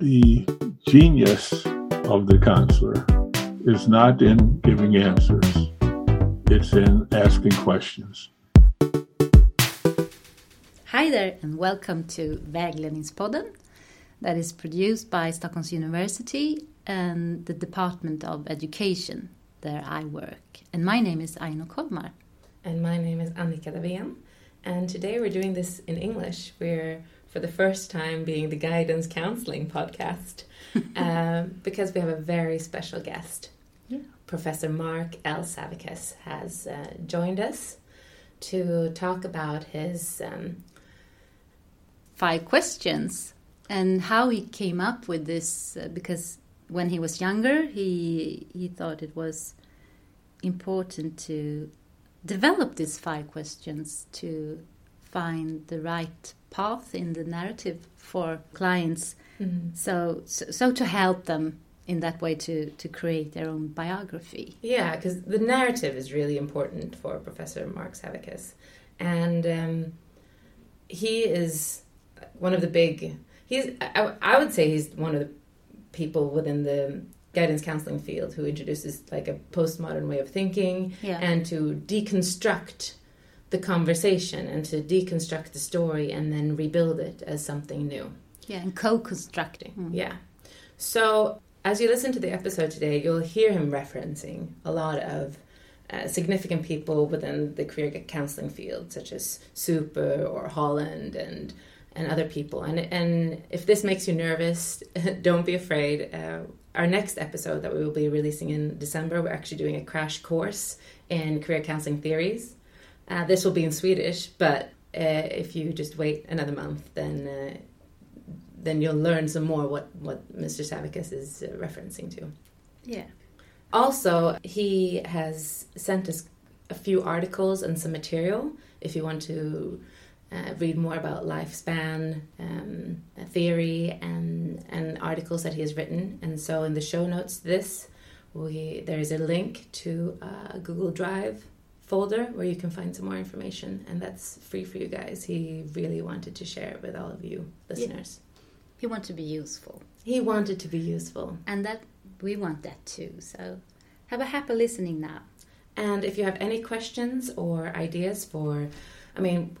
The genius of the counselor is not in giving answers, it's in asking questions. Hi there, and welcome to Vägledningspodden that is produced by Stockholms University and the Department of Education, there I work. And my name is Aino Kolmar. And my name is Annika Davén. And today we're doing this in English. We're, for the first time, being the guidance counseling podcast um, because we have a very special guest. Yeah. Professor Mark L. Savickas has uh, joined us to talk about his um, Five questions and how he came up with this uh, because when he was younger he he thought it was important to develop these five questions to find the right path in the narrative for clients. So, so so to help them in that way to to create their own biography. Yeah, because the narrative is really important for Professor Mark Savickas. And um, he is one of the big, he's, I, I would say he's one of the people within the guidance counseling field who introduces like a postmodern way of thinking Yeah. and to deconstruct the conversation and to deconstruct the story and then rebuild it as something new. yeah and co-constructing Mm. Yeah. So as you listen to the episode today, you'll hear him referencing a lot of uh, significant people within the career counseling field, such as Super or Holland and and other people. And and if this makes you nervous, don't be afraid. Uh, our next episode that we will be releasing in December, we're actually doing a crash course in career counseling theories. Uh, this will be in Swedish, but uh, if you just wait another month, then uh, then you'll learn some more what what Mr. Savickas is uh, referencing to. yeah Also, he has sent us a few articles and some material if you want to uh, read more about lifespan um, theory and and articles that he has written. And so, in the show notes, this we there is a link to a Google Drive folder where you can find some more information, and that's free for you guys. He really wanted to share it with all of you listeners. he wants to be useful He wanted to be useful. and that we want that too so have a happy listening now And if you have any questions or ideas for, I mean,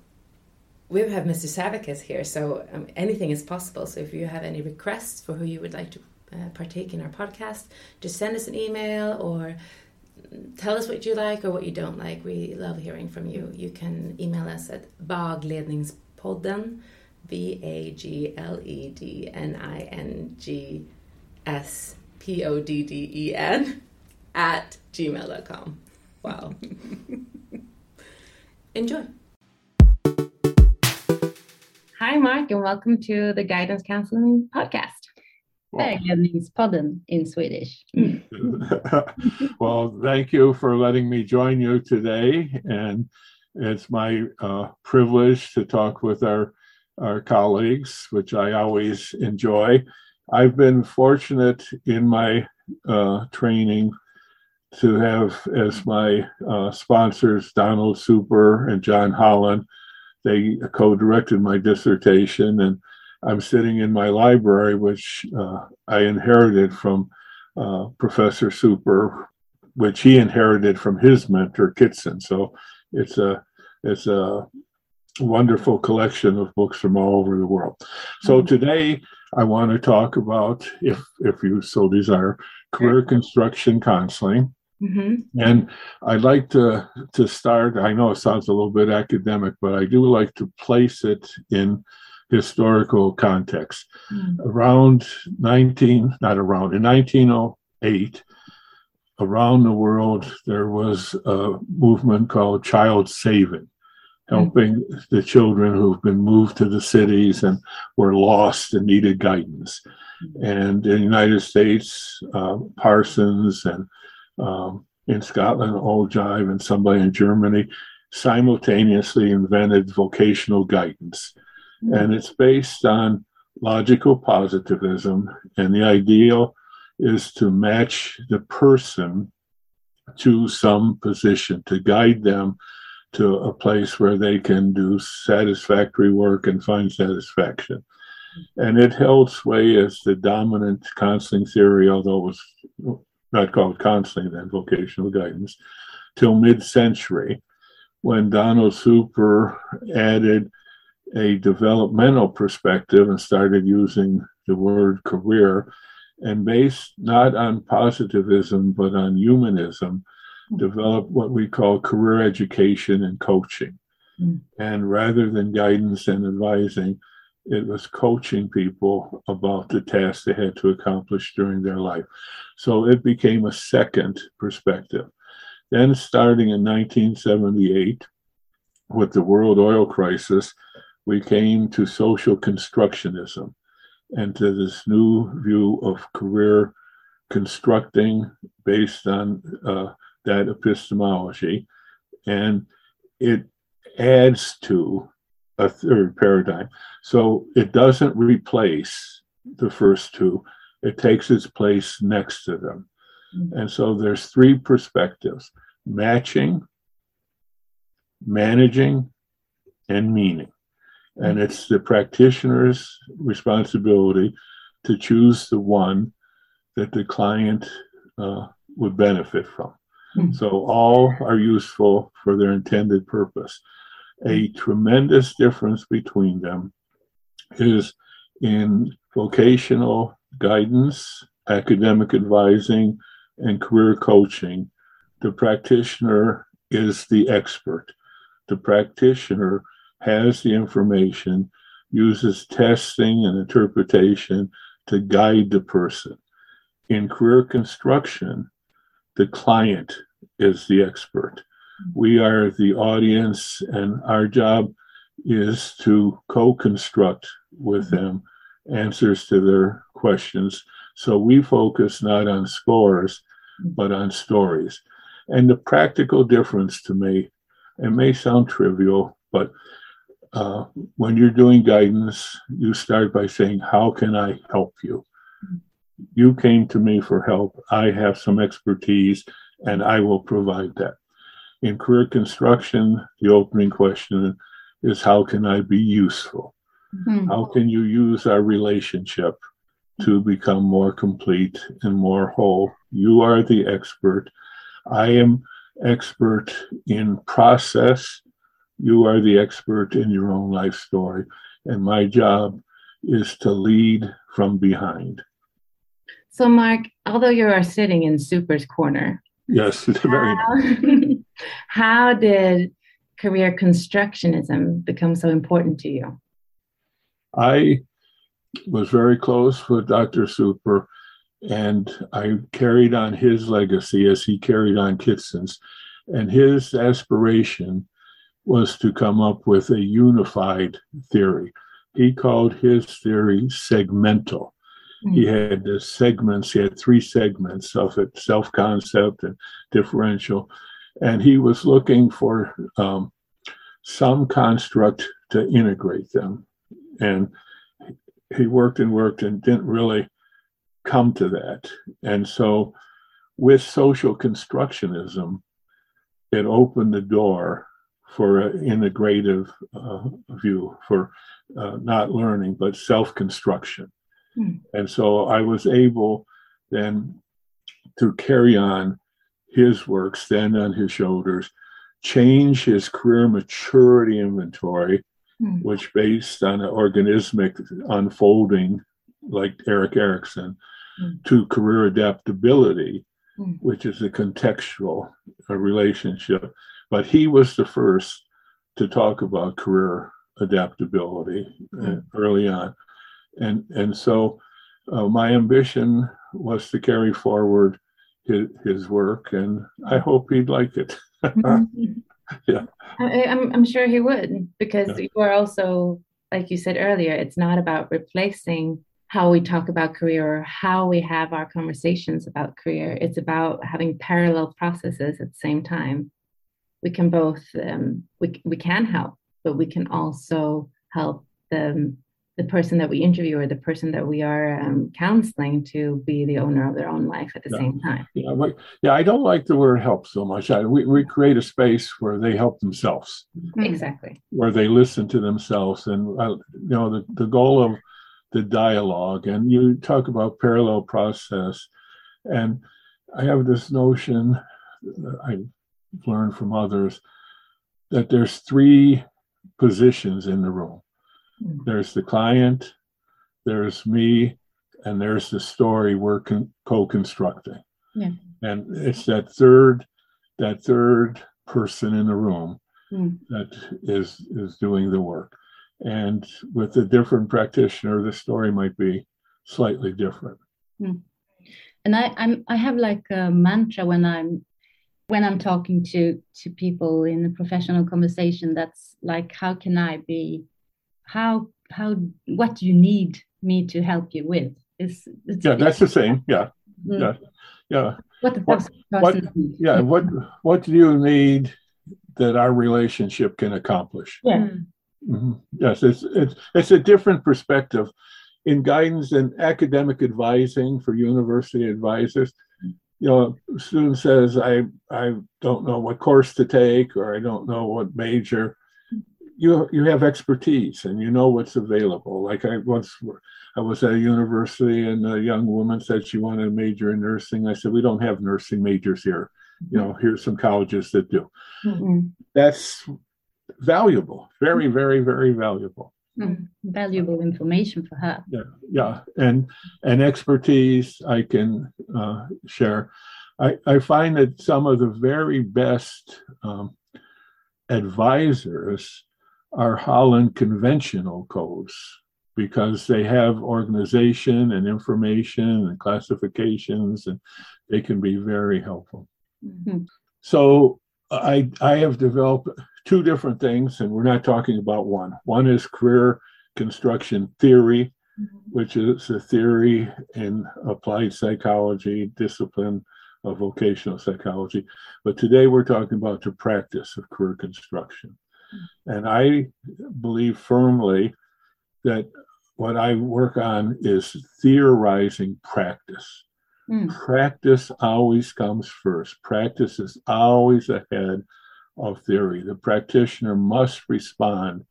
we have Mr. Savickas here, so um, anything is possible. So if you have any requests for who you would like to uh, partake in our podcast, just send us an email or tell us what you like or what you don't like. We love hearing from you. You can email us at bagledningspodden, B A G L E D N I N G S P O D D E N at gmail.com. Wow. Enjoy. Hi, Mark, and welcome to the Guidance Counseling Podcast. Well, Vägledningspodden in Swedish. well, thank you for letting me join you today. And it's my uh, privilege to talk with our, our colleagues, which I always enjoy. I've been fortunate in my uh, training to have as my uh, sponsors Donald Super and John Holland. They co directed my dissertation, and I'm sitting in my library, which uh, I inherited from uh, Professor Super, which he inherited from his mentor Kitson. So it's a it's a wonderful collection of books from all over the world. So today I want to talk about, if if you so desire, career construction counseling. Mm-hmm. And I'd like to to start. I know it sounds a little bit academic, but I do like to place it in historical context. Around 19, not around, in 1908, around the world, there was a movement called child saving, helping the children who've been moved to the cities and were lost and needed guidance. And in the United States, uh, Parsons and um, in Scotland, Ogive, and somebody in Germany simultaneously invented vocational guidance. And it's based on logical positivism. And the ideal is to match the person to some position, to guide them to a place where they can do satisfactory work and find satisfaction. And it held sway as the dominant counseling theory, although it was not called counseling then, vocational guidance, till mid century when Donald Super added a developmental perspective and started using the word career and based not on positivism but on humanism developed what we call career education and coaching mm. and rather than guidance and advising it was coaching people about the tasks they had to accomplish during their life so it became a second perspective then starting in 1978 with the world oil crisis we came to social constructionism and to this new view of career constructing based on uh, that epistemology. And it adds to a third paradigm. So it doesn't replace the first two, it takes its place next to them. Mm-hmm. And so there's three perspectives matching, managing, and meaning. And it's the practitioner's responsibility to choose the one that the client uh, would benefit from. Mm-hmm. So all are useful for their intended purpose. A mm-hmm. tremendous difference between them is in vocational guidance, academic advising, and career coaching. The practitioner is the expert. The practitioner has the information, uses testing and interpretation to guide the person. In career construction, the client is the expert. We are the audience, and our job is to co construct with mm-hmm. them answers to their questions. So we focus not on scores, mm-hmm. but on stories. And the practical difference to me, it may sound trivial, but uh, when you're doing guidance, you start by saying, How can I help you? Mm-hmm. You came to me for help. I have some expertise and I will provide that. In career construction, the opening question is How can I be useful? Mm-hmm. How can you use our relationship to become more complete and more whole? You are the expert. I am expert in process you are the expert in your own life story, and my job is to lead from behind. So, Mark, although you are sitting in Super's corner, yes, very how, how did career constructionism become so important to you? I was very close with Dr. Super, and I carried on his legacy as he carried on Kitson's. And his aspiration was to come up with a unified theory. He called his theory segmental. Mm-hmm. He had segments, he had three segments of it self concept and differential. And he was looking for um, some construct to integrate them. And he worked and worked and didn't really come to that. And so, with social constructionism, it opened the door for an integrative uh, view for uh, not learning but self-construction hmm. and so i was able then to carry on his work stand on his shoulders change his career maturity inventory hmm. which based on an organismic unfolding like erik erikson hmm. to career adaptability hmm. which is a contextual uh, relationship but he was the first to talk about career adaptability mm-hmm. early on. And, and so uh, my ambition was to carry forward his, his work, and I hope he'd like it. yeah. I, am I'm, I'm sure he would, because yeah. you are also, like you said earlier, it's not about replacing how we talk about career or how we have our conversations about career. It's about having parallel processes at the same time we can both um, we, we can help but we can also help the the person that we interview or the person that we are um, counseling to be the owner of their own life at the Yeah. same time. Yeah, but, yeah, I don't like the word help so much. I, we, we create a space where they help themselves, Exactly. where they listen to themselves. And, uh, you know, the, the goal of the dialogue, and you talk about parallel process. And I have this notion that I've learned from others that there's three positions in the room. There's the client, there's me, and there's the story we're con- co-constructing. Yeah. And it's that third, that third person in the room Mm. that is is doing the work. And with a different practitioner, the story might be slightly different. and I, I'm I have like a mantra when I'm when I'm talking to to people in a professional conversation that's like how can I be how how what do you need me to help you with is Yeah, that's the same. Yeah, Mm. yeah, yeah, what the what- what- yeah. What what do you need that our relationship can accomplish? Yeah. Mm. Mhm. Yes, it's it's it's a different perspective in guidance and academic advising for university advisors. You know, a student says, "I I don't know what course to take, or I don't know what major." You you have expertise and you know what's available. Like I once I was at a university and a young woman said she wanted a major in nursing. I said, "We don't have nursing majors here. You know, here's some colleges that do." Mm. That's valuable, very, very, very valuable. Mm. valuable information for her Yeah, yeah, and and expertise I can uh, share. I I find that some of the very best um, advisors are Holland conventional codes because they have organization and information and classifications, and they can be very helpful. Mhm. So I I have developed two different things, and we're not talking about one. One is career construction theory, which is a theory in applied psychology, discipline of vocational psychology. But today we're talking about the practice of career construction. And I believe firmly that what I work on is theorizing practice. Mm. Practice always comes first. Practice is always ahead of theory. The practitioner must respond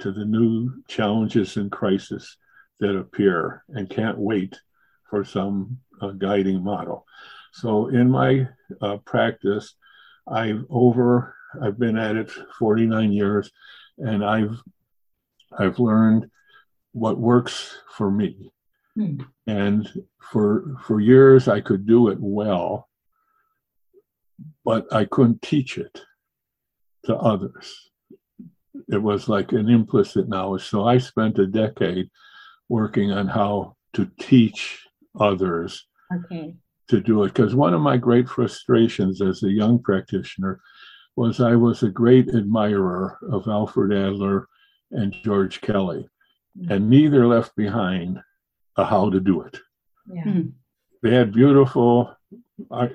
to the new challenges and crises that appear and can't wait for some uh, guiding model. So in my uh, practice, I've over I've been at it 49 years, and I've I've learned what works for me. Hmm. And for for years I could do it well, but I couldn't teach it to others. It was like an implicit knowledge. So I spent a decade working on how to teach others okay to do it. Because one of my great frustrations as a young practitioner was I was a great admirer of Alfred Adler and George Kelly, and neither left behind a how to do it. Yeah. Mm. They had beautiful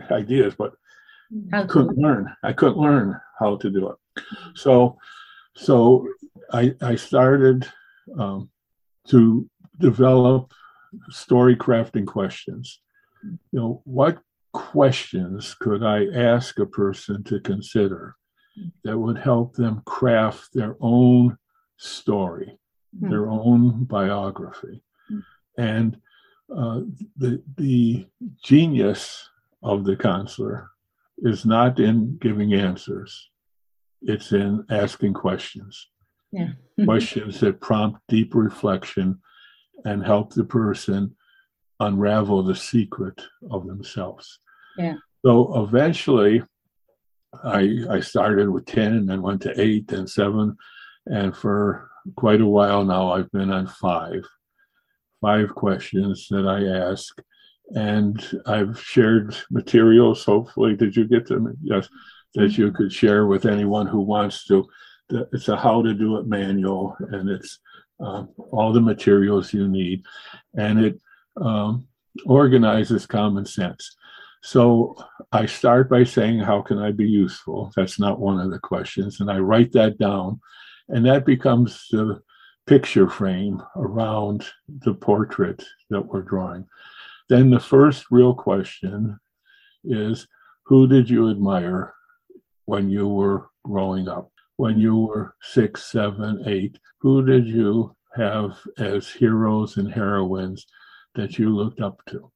ideas, but I couldn't learn. I couldn't learn how to do it. So, so I I started um, to develop story crafting questions. You know, what questions could I ask a person to consider that would help them craft their own story, Hmm. their own biography, Hmm. and uh, the the genius of the counselor is not in giving answers it's in asking questions Yeah. questions that prompt deep reflection and help the person unravel the secret of themselves Yeah. so eventually i i started with 10 and then went to 8 and 7 and for quite a while now i've been on 5 five questions that i ask and I've shared materials. Hopefully, did you get them? Yes, that you could share with anyone who wants to. It's a how to do it manual, and it's um, all the materials you need, and it um, organizes common sense. So I start by saying, "How can I be useful?" That's not one of the questions, and I write that down, and that becomes the picture frame around the portrait that we're drawing. Then the first real question is who did you admire when you were growing up? When you were six, seven, eight, who did you have as heroes and heroines that you looked up to?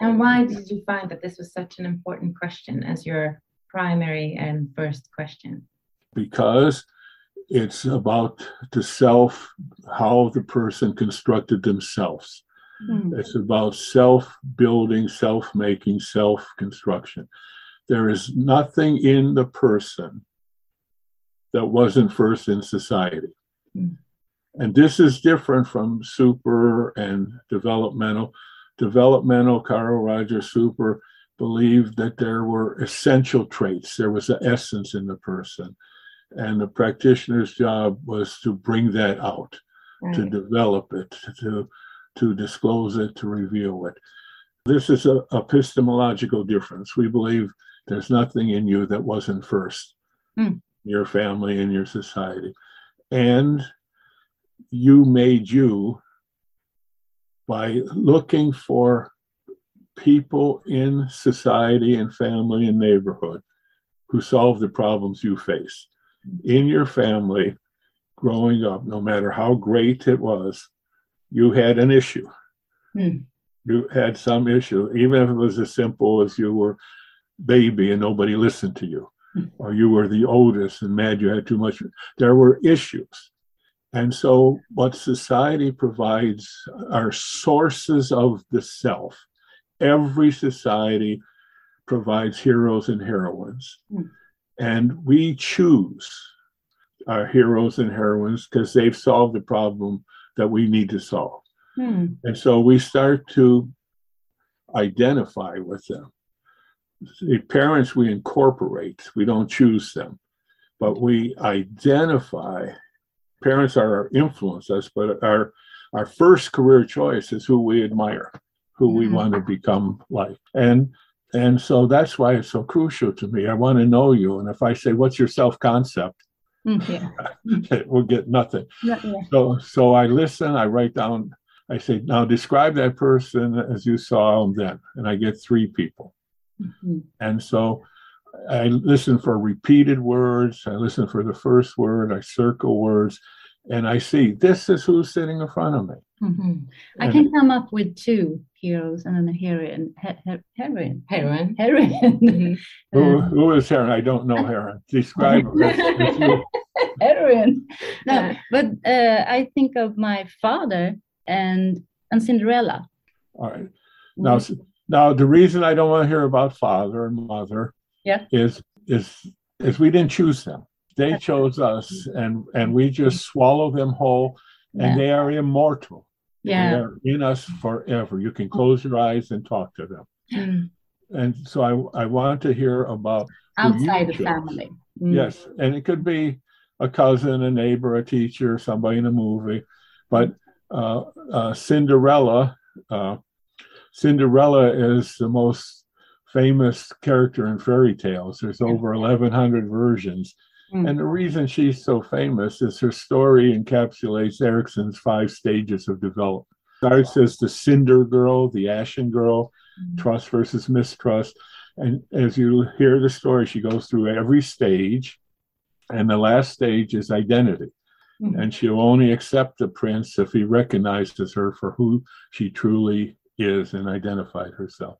And why did you find that this was such an important question as your primary and first question? Because it's about the self, how the person constructed themselves. Mm. It's about self building, self making, self construction. There is nothing in the person that wasn't first in society. Mm. And this is different from super and developmental. Developmental, Carl Rogers, super believed that there were essential traits, there was an essence in the person. And the practitioner's job was to bring that out, right. to develop it, to to disclose it, to reveal it. This is a epistemological difference. We believe there's nothing in you that wasn't first, mm. your family and your society. And you made you by looking for people in society and family and neighborhood who solve the problems you face. In your family, growing up, no matter how great it was, you had an issue. Hmm. You had some issue, even if it was as simple as you were baby and nobody listened to you, hmm. or you were the oldest and mad you had too much. There were issues. And so, what society provides are sources of the self. Every society provides heroes and heroines. Mm. And we choose our heroes and heroines because they've solved the problem that we need to solve. Hmm. And so we start to identify with them. The parents we incorporate, we don't choose them, but we identify. Parents are our influence us, but our our first career choice is who we admire, who we hmm. want to become like. And and so that's why it's so crucial to me. I want to know you. And if I say, What's your self concept? Mm, yeah. we'll get nothing. Yeah, yeah. So so I listen, I write down, I say, now describe that person as you saw them then. And I get three people. Mm-hmm. And so I listen for repeated words, I listen for the first word, I circle words, and I see this is who's sitting in front of me. Mm-hmm. I can come up with two heroes and then a heroine. Her, heroine. Heroine. Heroine. Mm-hmm. who, who is Heron? I don't know Heron. Describe her. heroine. No, but uh, I think of my father and and Cinderella. All right. Now, mm-hmm. now the reason I don't want to hear about father and mother yeah. is is is we didn't choose them. They chose us, and and we just swallow them whole, and yeah. they are immortal. Yeah, they are in us forever. You can close your eyes and talk to them. Mm. And so I I want to hear about outside the family. Mm. Yes, and it could be a cousin, a neighbor, a teacher, somebody in a movie, but uh, uh, Cinderella. Uh, Cinderella is the most famous character in fairy tales. There's over 1,100 versions. Mm. And the reason she's so famous is her story encapsulates Erikson's five stages of development. Starts as the Cinder Girl, the Ashen Girl, mm. trust versus mistrust. And as you hear the story, she goes through every stage. And the last stage is identity. Mm. And she'll only accept the prince if he recognizes her for who she truly is and identified herself.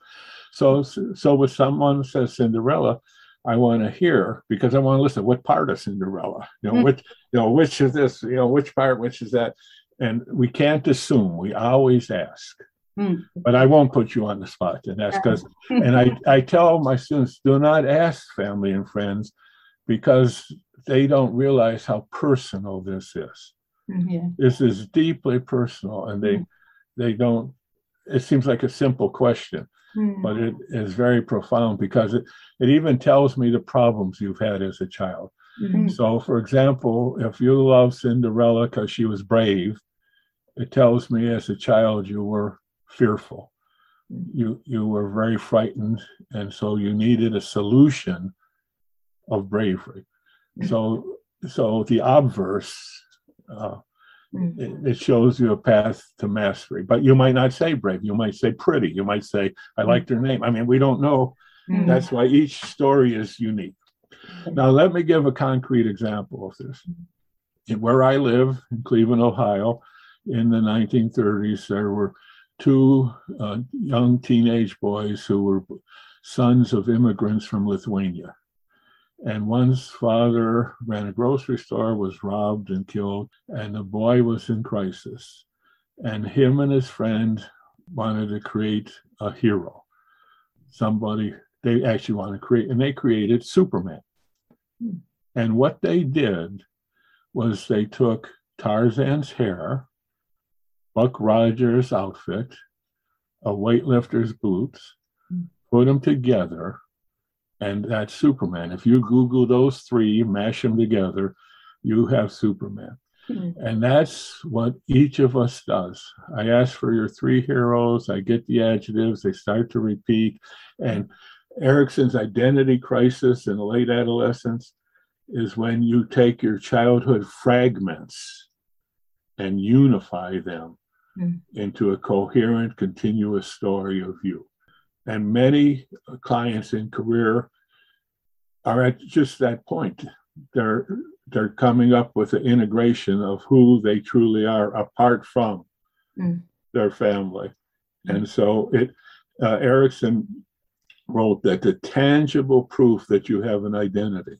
So, so with someone says Cinderella, I want to hear because I want to listen. What part of Cinderella? You know, mm which you know, which is this? You know, which part? Which is that? And we can't assume. We always ask. mm But I won't put you on the spot and ask because. and I I tell my students, do not ask family and friends because they don't realize how personal this is. Hmm, yeah. This is deeply personal, and they mm they don't. It seems like a simple question, mm. but it is very profound because it, it even tells me the problems you've had as a child. Mm-hmm. So, for example, if you love Cinderella because she was brave, it tells me as a child you were fearful. You you were very frightened, and so you needed a solution of bravery. Mm-hmm. So so the obverse uh, Mm. It, it shows you a path to mastery. But you might not say brave. You might say pretty. You might say, I like their name. I mean, we don't know. Mm. That's why each story is unique. Now, let me give a concrete example of this. In where I live in Cleveland, Ohio, in the 1930s, there were two uh, young teenage boys who were sons of immigrants from Lithuania. And one's father ran a grocery store, was robbed and killed, and the boy was in crisis. And him and his friend wanted to create a hero, somebody they actually want to create, and they created Superman. And what they did was they took Tarzan's hair, Buck Rogers' outfit, a weightlifter's boots, put them together, and that's Superman. If you Google those three, mash them together, you have Superman. Hmm. And that's what each of us does. I ask for your three heroes, I get the adjectives, they start to repeat. And Erikson's identity crisis in late adolescence is when you take your childhood fragments and unify them Mm. into a coherent, continuous story of you. And many clients in career are at just that point. They're they're coming up with the integration of who they truly are apart from Mm. their family. And so it uh, Erikson wrote that the tangible proof that you have an identity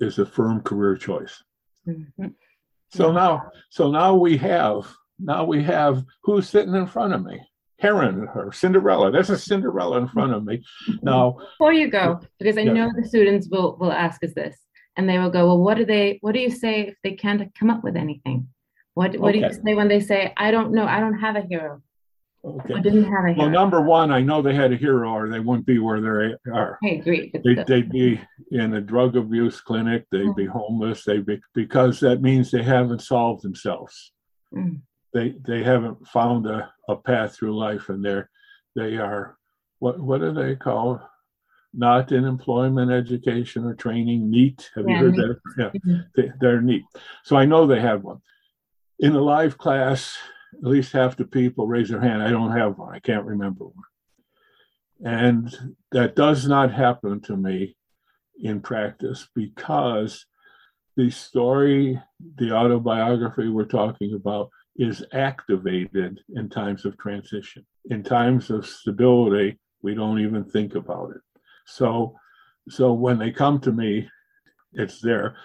is a firm career choice. Mhm. So now, so now we have, now we have who's sitting in front of me? Heron or Cinderella. There's a Cinderella in front of me. Now, Before you go, because I Yeah. know the students will will ask us this, and they will go, "Well, what do they? What do you say if they can't come up with anything? What What do you say when they say, I don't know, I don't have a hero, okay. I didn't have a hero?" Well, number one, I know they had a hero or they wouldn't be where they are. I agree. They, they'd be in a drug abuse clinic, they'd be homeless, they'd be, because that means they haven't solved themselves. Mm. They, they haven't found a, a path through life and they're, they are, what, what do they call? Not in employment, education or training, NEET. Have you heard NEET. that? Yeah, Mhm. they, they're NEET. So I know they have one. In a live class, at least half the people raise their hand. I don't have one. I can't remember one. And that does not happen to me in practice because the story, the autobiography we're talking about, is activated in times of transition. In times of stability, we don't even think about it. So, so when they come to me, it's there.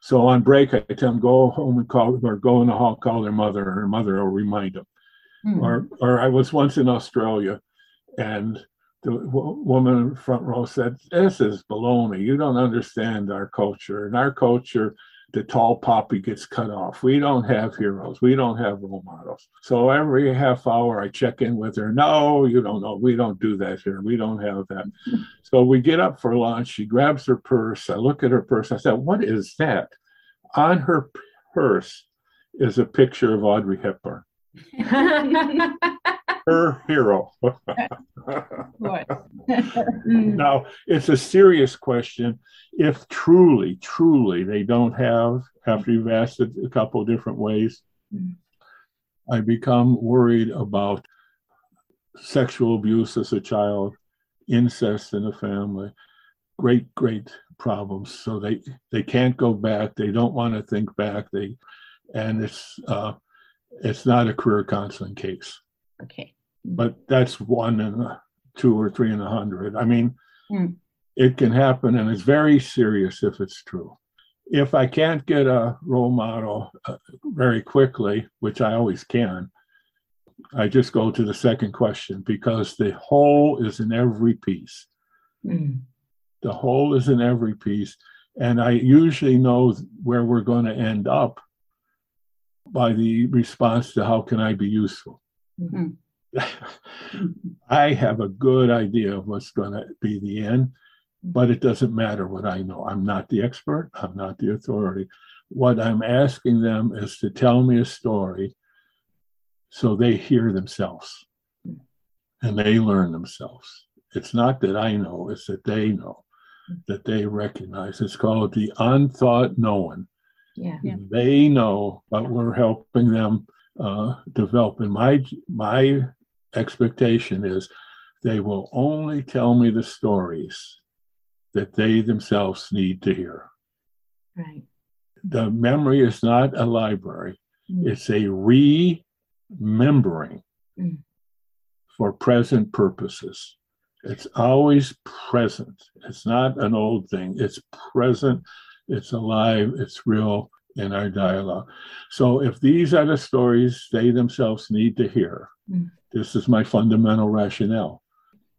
So on break, I tell them go home and call, or go in the hall, call their mother, and her mother will remind them. Mm. Or, or I was once in Australia, and the w- woman in the front row said, "This is baloney. You don't understand our culture. And our culture, the tall poppy gets cut off. We don't have heroes. We don't have role models. So every half hour, I check in with her. No, you don't know. We don't do that here. We don't have that. So we get up for lunch. She grabs her purse. I look at her purse. I said, "What is that?" On her purse is a picture of Audrey Hepburn, her hero. Now, it's a serious question. If truly, truly they don't have, after you've asked it a couple of different ways, Mm. I become worried about sexual abuse as a child, incest in the family, great, great problems. So they they can't go back. They don't want to think back. They and it's uh, it's not a career counseling case okay. But that's one in two or three in a hundred. I mean, Hmm. it can happen, and it's very serious if it's true. If I can't get a role model uh, very quickly, which I always can, I just go to the second question because the whole is in every piece. Mm. The whole is in every piece, and I usually know where we're going to end up by the response to how can I be useful. Mhm. I have a good idea of what's going to be the end, but it doesn't matter what I know. I'm not the expert, I'm not the authority. What I'm asking them is to tell me a story so they hear themselves and they learn themselves. It's not that I know, it's that they know, that they recognize. It's called the unthought knowing. Yeah. Yeah. They know, but we're helping them uh, develop. And my my expectation is they will only tell me the stories that they themselves need to hear. Right. The memory is not a library; Mm. it's a remembering Mm. for present purposes. It's always present. It's not an old thing. It's present. It's alive. It's real in our dialogue. So if these are the stories they themselves need to hear, Mm. This is my fundamental rationale.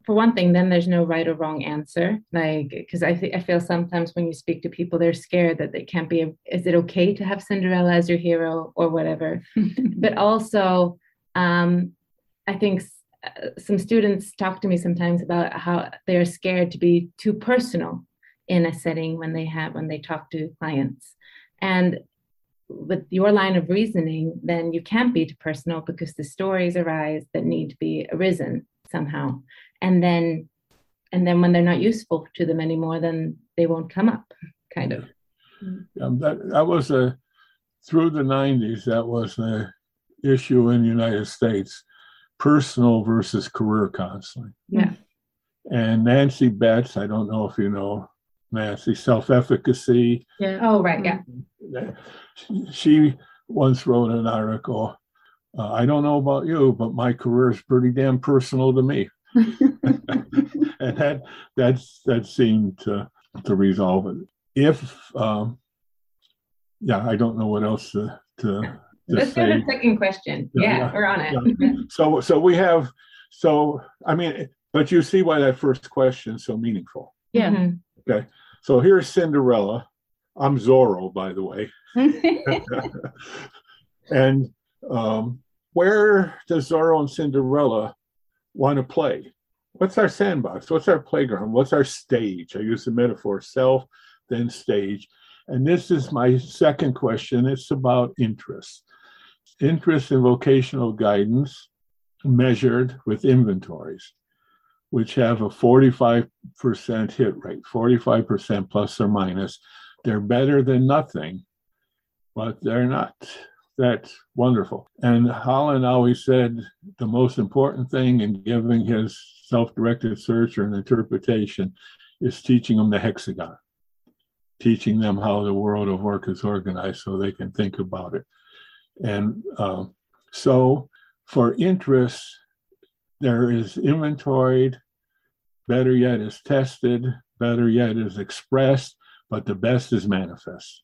For one thing, then there's no right or wrong answer. Like, because I think I feel sometimes when you speak to people, they're scared that they can't be. Is it okay to have Cinderella as your hero or whatever? but also, um, I think s- uh, some students talk to me sometimes about how they're scared to be too personal in a setting when they have when they talk to clients, and with your line of reasoning, then you can't be too personal because the stories arise that need to be arisen somehow, and then and then when they're not useful to them anymore, then they won't come up, kind of. Um, that, that was a through the 90s, that was a issue in the United States personal versus career counseling. Yeah. And Nancy Betz, I don't know if you know Nancy, self efficacy. Yeah. Oh, right, yeah. She once wrote an article. Uh, I don't know about you, but my career is pretty damn personal to me. and that that's that seemed to to resolve it. If um, yeah, I don't know what else to to, to Let's go to the second question. Yeah, Yeah, yeah, we're on it. So so we have so I mean, but you see why that first question is so meaningful. Yeah. Mhm. So here's Cinderella. I'm Zorro, by the way. and um, where does Zorro and Cinderella want to play? What's our sandbox? What's our playground? What's our stage? I use the metaphor self, then stage. And this is my second question. It's about interest. Interest in vocational guidance measured with inventories, which have a 45% hit rate, 45% plus or minus. They're better than nothing, but they're not that wonderful. And Holland always said the most important thing in giving his self directed search or an interpretation is teaching them the hexagon, teaching them how the world of work is organized so they can think about it. And um, so for interest, there is inventoried, better yet is tested, better yet is expressed, but the best is manifest.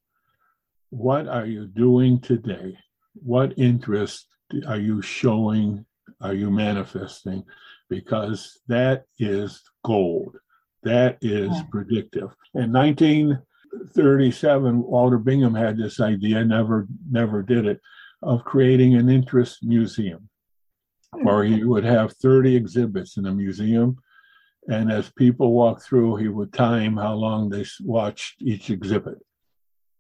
What are you doing today? What interest are you showing? Are you manifesting? Because that is gold. That is Yeah. predictive. In 1937, Walter Bingham had this idea, never, never did it, of creating an interest museum where he would have 30 exhibits in a museum. And as people walked through, he would time how long they watched each exhibit.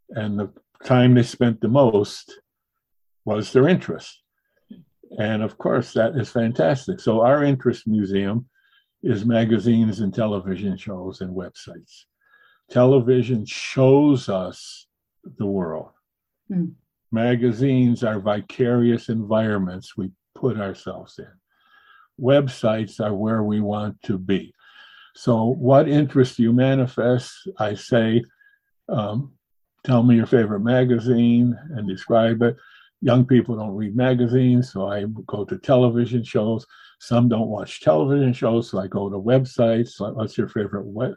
And the time they spent the most was their interest. And of course, that is fantastic. So, our interest museum is magazines and television shows and websites. Television shows us the world. Hmm. Magazines are vicarious environments we put ourselves in. Websites are where we want to be. So, what interest you manifest? I say, um, tell me your favorite magazine and describe it. Young people don't read magazines, so I go to television shows. Some don't watch television shows, so I go to websites. What's your favorite we-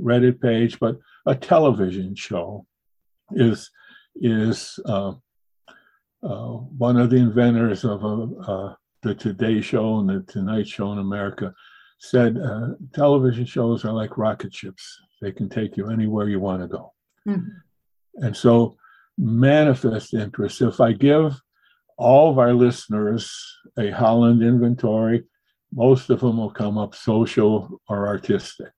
Reddit page? But a television show is is uh, one of the inventors of uh, uh, the Today Show and the Tonight Show in America said uh, television shows are like rocket ships. They can take you anywhere you want to go. Mhm. And so, manifest interest. If I give all of our listeners a Holland inventory, most of them will come up social or artistic,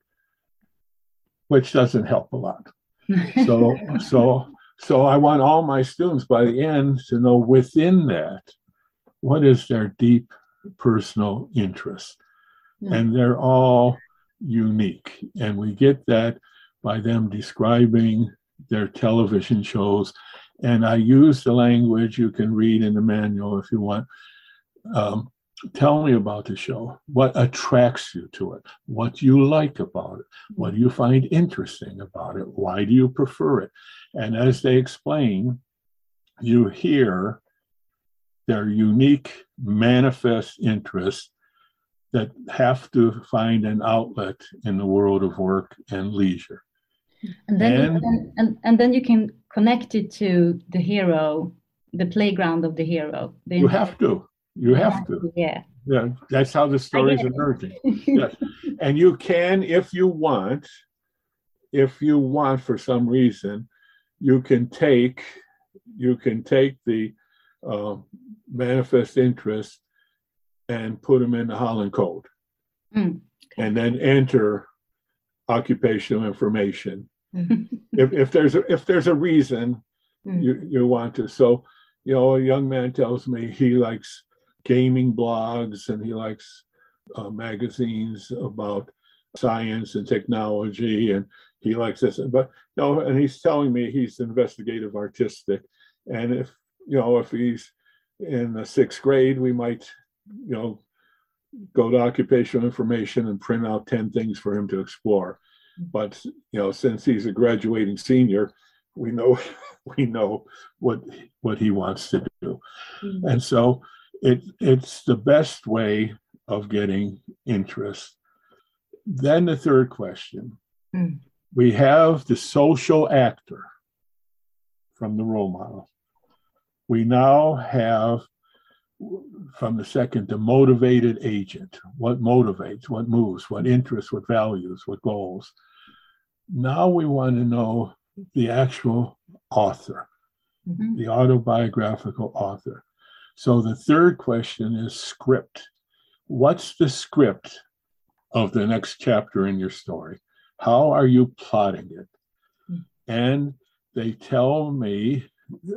which doesn't help a lot. So, so, so I want all my students by the end to know within that what is their deep personal interest, Hmm. and they're all unique, and we get that by them describing their television shows And I use the language you can read in the manual if you want. Um, tell me about the show. What attracts you to it? What do you like about it? What do you find interesting about it? Why do you prefer it? And as they explain, you hear their unique manifest interests that have to find an outlet in the world of work and leisure. And then, and, you, and, and then you can connect it to the hero, the playground of the hero. The you have to. You have to. Yeah. Yeah. That's how the story is emerging. yes. And you can, if you want, if you want for some reason, you can take you can take the uh, manifest interest and put them in the Holland Code, mm, okay. and then enter occupational information. if, if there's a, if there's a reason mm. you you want to, so you know, a young man tells me he likes gaming blogs and he likes uh, magazines about science and technology and he likes this but no and he's telling me he's investigative artistic and if you know if he's in the sixth grade we might you know go to occupational information and print out 10 things for him to explore. But you know since he's a graduating senior we know we know what what he wants to do. Mm-hmm. and so it it's the best way of getting interest. Then the third question. Mm. we have the social actor from the role model. We now have from the second the motivated agent. What motivates what moves what interests what values what goals. Now we want to know the actual author mm-hmm. the autobiographical author so the third question is script what's the script of the next chapter in your story how are you plotting it mm-hmm. and they tell me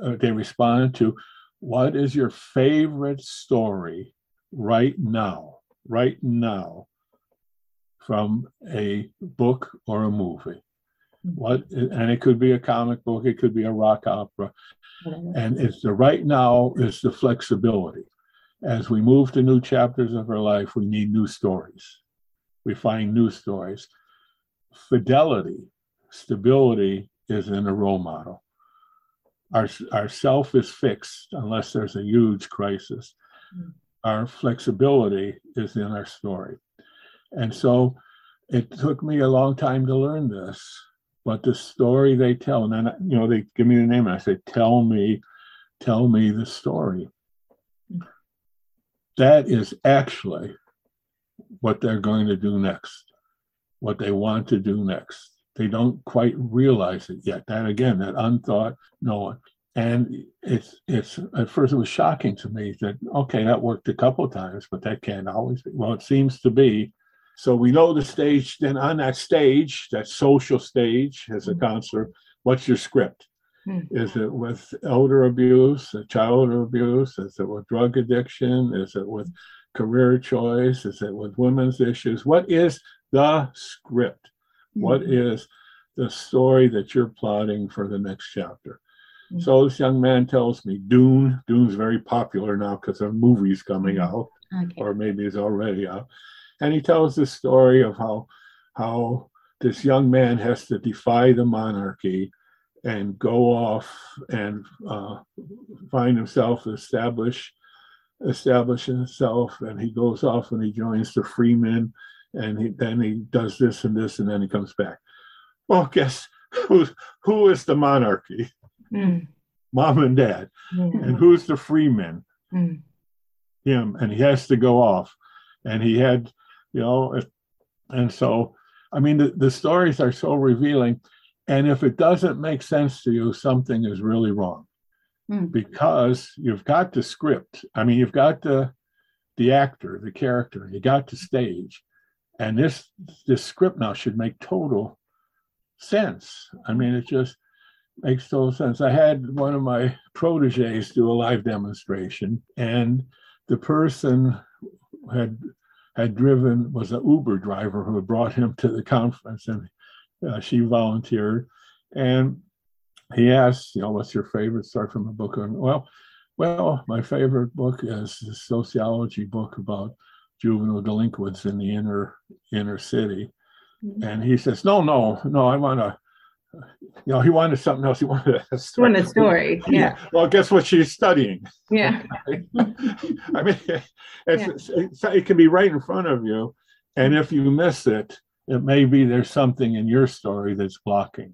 uh, they responded to what is your favorite story right now, right now, from a book or a movie? What and it could be a comic book, it could be a rock opera, and it's the right now is the flexibility. As we move to new chapters of our life, we need new stories. We find new stories. Fidelity, stability is in a role model our, our self is fixed unless there's a huge crisis. Mm. Our flexibility is in our story. And so it took me a long time to learn this, but the story they tell, and then, you know, they give me the name and I say, tell me, tell me the story. Mm. That is actually what they're going to do next, what they want to do next they don't quite realize it yet. That again, that unthought knowing. And it's it's at first it was shocking to me that okay, that worked a couple of times, but that can't always be. Well, it seems to be. So we know the stage. Then on that stage, that social stage, as a mm-hmm. counselor, what's your script? Hmm. Is it with elder abuse, child abuse? Is it with drug addiction? Is it with career choice? Is it with women's issues? What is the script? What mm-hmm. is the story that you're plotting for the next chapter? Mm-hmm. So this young man tells me Dune. Dune's very popular now because a movie's coming mm-hmm. out, okay. or maybe it's already out. And he tells the story of how how this young man has to defy the monarchy and go off and uh, find himself establish establish himself and he goes off and he joins the Fremen and he, then he does this and this, and then he comes back. Well, guess who who is the monarchy? Mm. Mom and dad. Mm. And who's the freeman? Mm. Him. And he has to go off. And he had, you know, and so, I mean, the, the stories are so revealing. And if it doesn't make sense to you, something is really wrong hmm. because you've got the script. I mean, you've got the the actor, the character, you got the stage, and this this script now should make total sense. I mean, it just makes total sense. I had one of my proteges do a live demonstration, and the person had had driven was an Uber driver who had brought him to the conference, and uh, she volunteered. And he asked, you know, what's your favorite? Start from a book on, well, well, my favorite book is the sociology book about juvenile delinquents in the inner inner city. Mm-hmm. And he says, no, no, no, I want to, you know, he wanted something else. He wanted a story. Wanted a story. Yeah. well, guess what she's studying? Yeah. I mean, it's, yeah. It's, it can be right in front of you. And if you miss it, it may be there's something in your story that's blocking.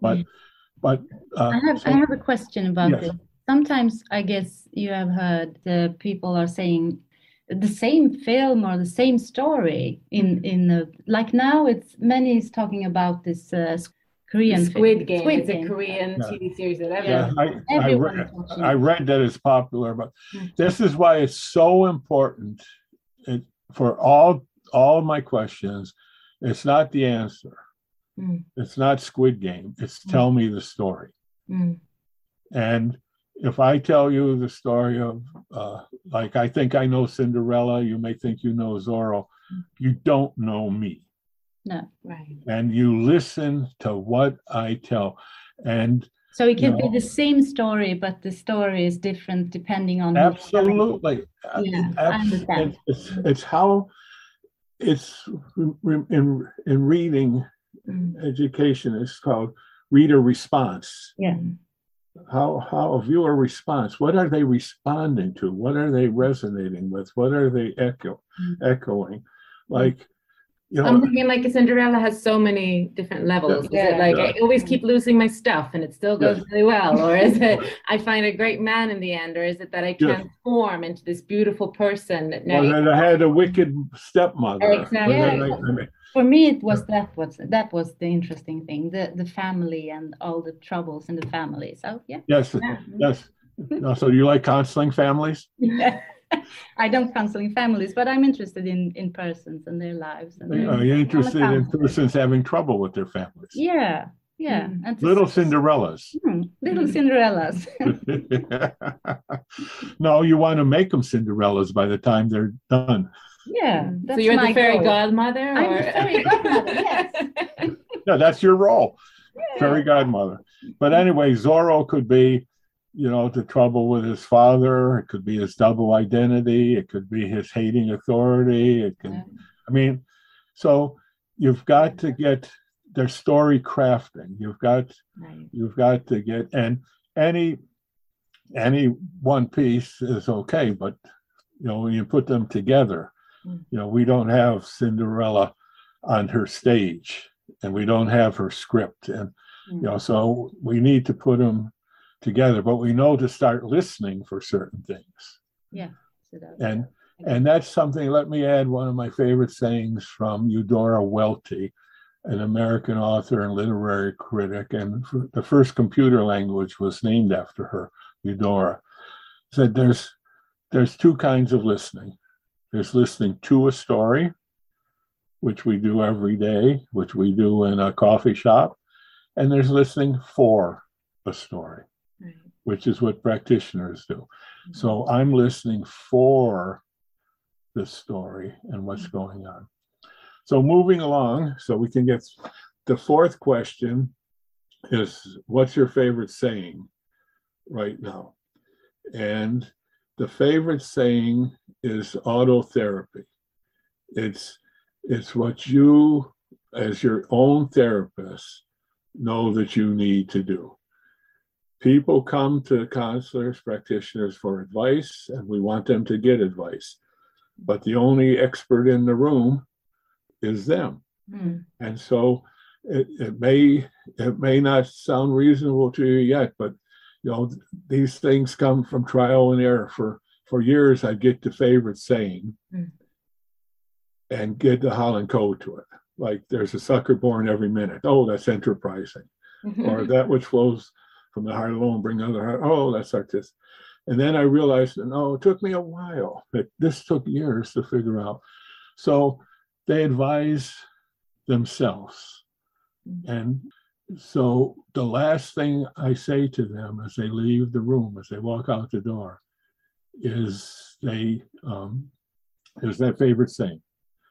But, mm-hmm. but uh, I have so, I have a question about yes. this. Sometimes I guess you have heard the people are saying the same film or the same story in in the like now it's many is talking about this uh, Korean Squid Game. Squid Game. a Korean yeah. TV series that yeah, I, I, read, I, read, that it's popular, but mm. this is why it's so important it, for all all my questions. It's not the answer. Mm. It's not Squid Game. It's mm. tell me the story. Mm. And if I tell you the story of, uh, like, I think I know Cinderella, you may think you know Zorro, mm. you don't know me. No, right. And you listen to what I tell. And so it can be the same story, but the story is different depending on. Absolutely. Yeah, I understand. It's, it's how it's in in reading mm. education. It's called reader response. Yeah how how a viewer response what are they responding to what are they resonating with what are they echo mm-hmm. echoing like you know, I'm thinking like Cinderella has so many different levels. Yeah, is it like yeah. I always keep losing my stuff and it still goes really well? Or is it I find a great man in the end? Or is it that I transform into this beautiful person? That now well, I had a wicked stepmother. Exactly. Yeah for me it was that was that was the interesting thing the the family and all the troubles in the family so yeah yes yeah. yes no, so you like counseling families yeah. I don't counseling families, but I'm interested in in persons and their lives. And their, Are you interested in persons having trouble with their families? Yeah, yeah. Mm. And little Cinderellas. Mm, little Cinderellas. no, you want to make them Cinderellas by the time they're done. Yeah. so you're the fairy goal. godmother? Or? I'm the fairy godmother, yes. yeah, that's your role. Yeah. Fairy godmother. But anyway, Zorro could be, you know, the trouble with his father. It could be his double identity. It could be his hating authority. It can, yeah. I mean, so you've got to get their story crafting. You've got, right. you've got to get, and any, any one piece is okay, but you know, when you put them together, mm. you know, we don't have Cinderella on her stage and we don't have her script. And, you mm. know, so we need to put them together, but we know to start listening for certain things. Yeah. and, and that's something, let me add one of my favorite sayings from Eudora Welty, an American author and literary critic. And the first computer language was named after her, Eudora. Said there's there's two kinds of listening. There's listening to a story, which we do every day, which we do in a coffee shop. And there's listening for a story. Which is what practitioners do. Mm-hmm. So I'm listening for the story and what's mm-hmm. going on. So moving along, so we can get the fourth question is what's your favorite saying right now? And the favorite saying is autotherapy. It's it's what you as your own therapist know that you need to do. People come to counselors, practitioners for advice, and we want them to get advice. But the only expert in the room is them. Mm. And so it, it may it may not sound reasonable to you yet, but you know, these things come from trial and error. For for years, I get the favorite saying mm. and get the Holland code to it. Like there's a sucker born every minute. Oh, that's enterprising. or that which flows from the heart alone bring other heart. Oh, that's artistic. And then I realized, no, it took me a while. It, this took years to figure out. So they advise themselves. Mm-hmm. And so the last thing I say to them as they leave the room, as they walk out the door, is they um, is that favorite saying.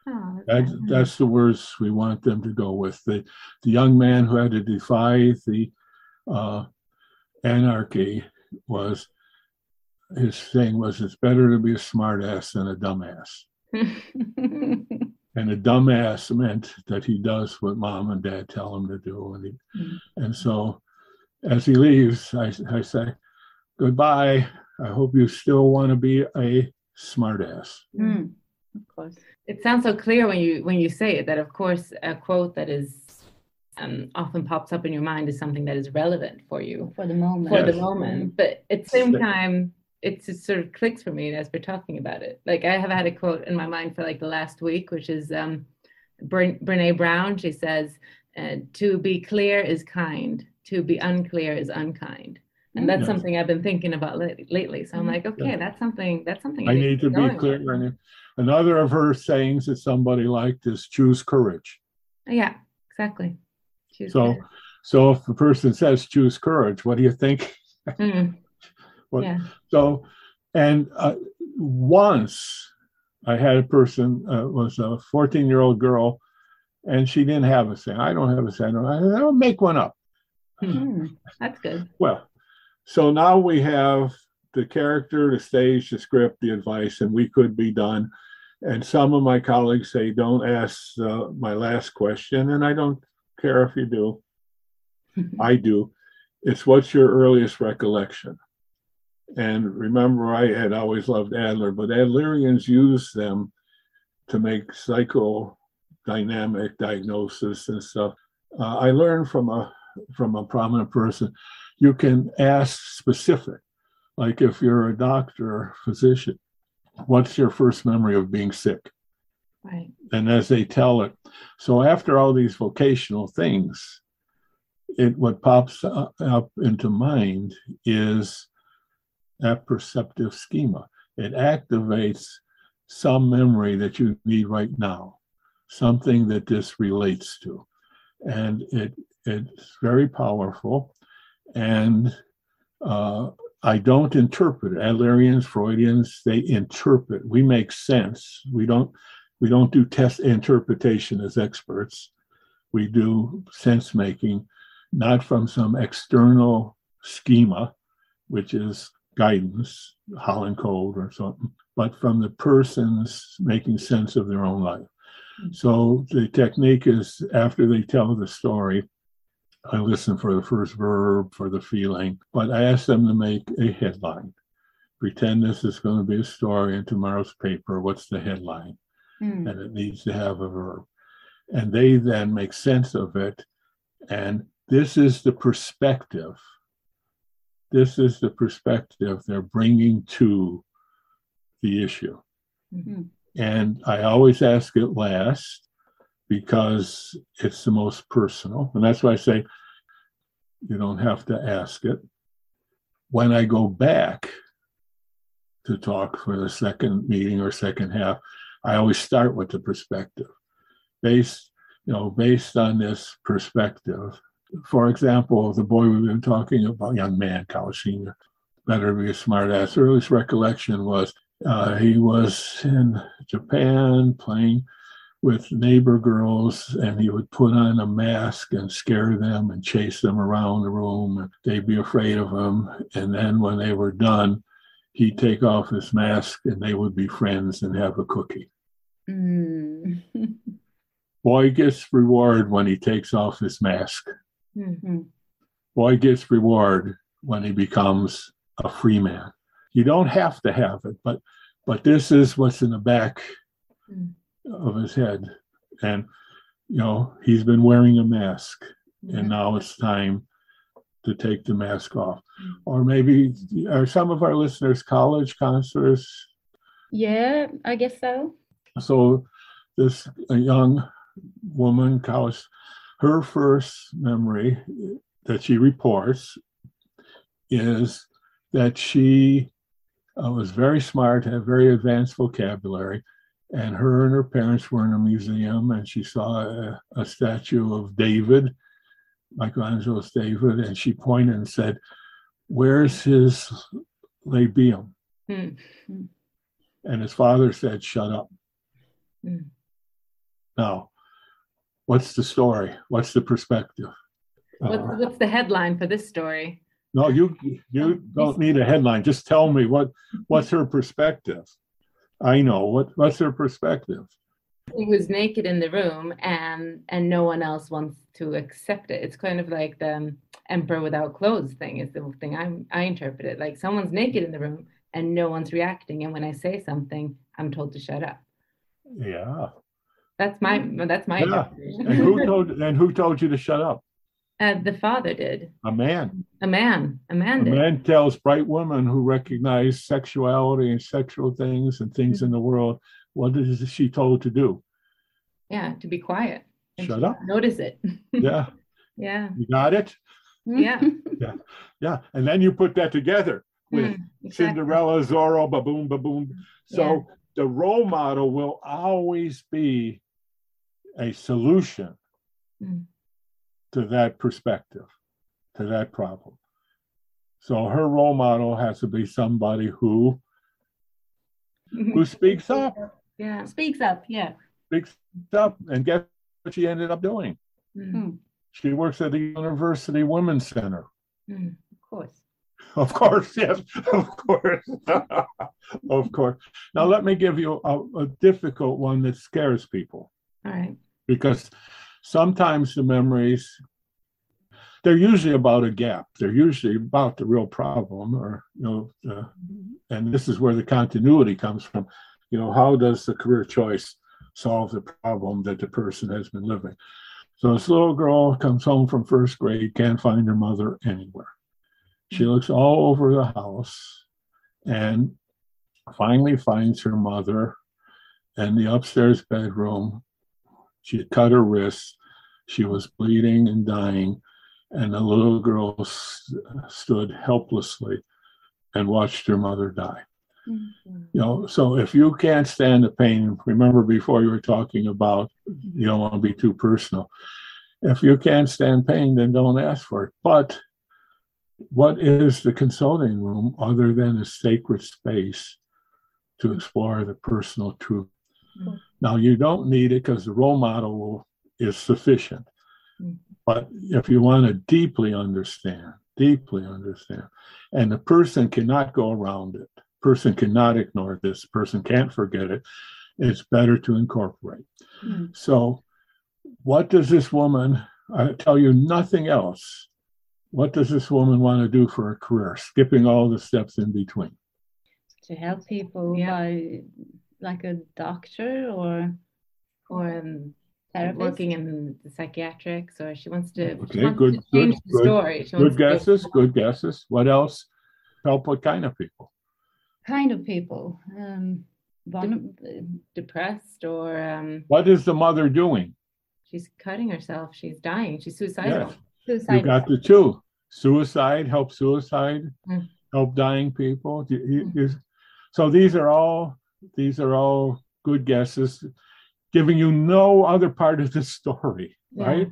Oh, that, that's the words we want them to go with. The the young man who had to defy the uh, anarchy was his thing was it's better to be a smartass than a dumbass. and a dumbass meant that he does what mom and dad tell him to do. And, he, mm. and so as he leaves, I, I say, goodbye. I hope you still want to be a smartass. Mm. Of course. It sounds so clear when you when you say it that of course a quote that is um, often pops up in your mind is something that is relevant for you for the moment. For yes. the moment, but at the same time, it just sort of clicks for me as we're talking about it. Like I have had a quote in my mind for like the last week, which is um, Brene Brown. She says, uh, "To be clear is kind. To be unclear is unkind." And that's yes. something I've been thinking about lately. So I'm mm-hmm. like, okay, yeah. that's something. That's something I, I need to be clear. Another of her sayings that somebody liked is choose courage. Yeah, exactly. Choose so, courage. so if the person says choose courage, what do you think? Mm. what, yeah. So, and uh, once I had a person uh, was a 14 year old girl, and she didn't have a saying. I don't have a saying. I don't make one up. Mm, that's good. Well, so now we have the character, the stage, the script, the advice, and we could be done. And some of my colleagues say, don't ask uh, my last question. And I don't care if you do. I do. It's what's your earliest recollection? And remember, I had always loved Adler, but Adlerians use them to make psychodynamic diagnosis and stuff. Uh, I learned from a from a prominent person, you can ask specific, like if you're a doctor or physician, what's your first memory of being sick? Right. And as they tell it, so after all these vocational things, it what pops up into mind is that perceptive schema. It activates some memory that you need right now, something that this relates to. And it it's very powerful. And uh, I don't interpret it. Adlerians, Freudians, they interpret. We make sense. We don't we don't do test interpretation as experts. We do sense making, not from some external schema, which is guidance, Holland Code or something, but from the person's making sense of their own life. So the technique is after they tell the story, I listen for the first verb, for the feeling, but I ask them to make a headline. Pretend this is going to be a story in tomorrow's paper. What's the headline? Mm. And it needs to have a verb. And they then make sense of it. And this is the perspective. This is the perspective they're bringing to the issue. Mm-hmm. And I always ask it last because it's the most personal. And that's why I say you don't have to ask it. When I go back to talk for the second meeting or second half, I always start with the perspective. Based, you know, based on this perspective. For example, the boy we've been talking about, young man, college senior, better be a smart ass. Earliest recollection was uh, he was in Japan playing with neighbor girls and he would put on a mask and scare them and chase them around the room and they'd be afraid of him and then when they were done he'd take off his mask and they would be friends and have a cookie mm. boy gets reward when he takes off his mask mm-hmm. boy gets reward when he becomes a free man you don't have to have it but but this is what's in the back mm of his head. And, you know, he's been wearing a mask mm-hmm. and now it's time to take the mask off. Mm-hmm. Or maybe are some of our listeners college counselors? Yeah, I guess so. So this young woman, college, her first memory that she reports is that she uh, was very smart, had very advanced vocabulary, and her and her parents were in a museum and she saw a, a statue of David, Michelangelo's David, and she pointed and said, Where's his labium? Mm-hmm. And his father said, Shut up. Mm. Now, what's the story? What's the perspective? What's, uh, what's the headline for this story? No, you you don't need a headline. Just tell me what what's her perspective. I know what what's her perspective. He was naked in the room, and and no one else wants to accept it. It's kind of like the um, emperor without clothes thing. Is the thing I I interpret it like someone's naked in the room and no one's reacting, and when I say something, I'm told to shut up. Yeah. That's my that's my Yeah. And who told and who told you to shut up? Uh, the father did. A man. A man. A man A did. man tells bright women who recognize sexuality and sexual things and things in the world, what is she told to do? Yeah, to be quiet. Shut up. Notice it. Yeah. Yeah. You got it? Yeah. Yeah. Yeah. And then you put that together with Mm, exactly. Cinderella, Zorro, baboom, baboom. So the role model will always be a solution Mm. to that perspective, to that problem. So her role model has to be somebody who who speaks up, Yeah. Speaks up, yeah. speaks up, and guess what she ended up doing? Mm, She works at the University Women's Center. mm. Of course. Of course, yes, of course, of course. Now let me give you a, a difficult one that scares people. All right. because sometimes the memories they're usually about a gap they're usually about the real problem or you know uh, and this is where the continuity comes from you know how does the career choice solve the problem that the person has been living so this little girl comes home from first grade can't find her mother anywhere she mm-hmm. looks all over the house and finally finds her mother in the upstairs bedroom she had cut her wrist. She was bleeding and dying. And the little girl st- stood helplessly and watched her mother die. Mm. You know, so if you can't stand the pain, remember before you were talking about you don't want to be too personal. If you can't stand pain, then don't ask for it. But what is the consulting room other than a sacred space to explore the personal truth? Mm. Now, you don't need it because the role model will, is sufficient. Mm. But if you want to deeply understand, deeply understand, and the person cannot go around it, person cannot ignore this, person can't forget it, it's better to incorporate. Mm. So, what does this woman, I tell you nothing else, what does this woman want to do for a career, skipping all the steps in between? To help people Yeah. by like a doctor or Or um, therapist. working in the psychiatrics, or she wants to, Okay, she wants good, to change good, the good. story. She Good guesses, good guesses. What else? Help what kind of people? Kind of people. Um, depressed, or um, What is the mother doing? she's cutting herself. She's dying. She's suicidal. Yes, suicide. you got the two. Suicide, help suicide, Mm. help dying people. You- So these are all, these are all good guesses, giving you no other part of the story, Yeah. right?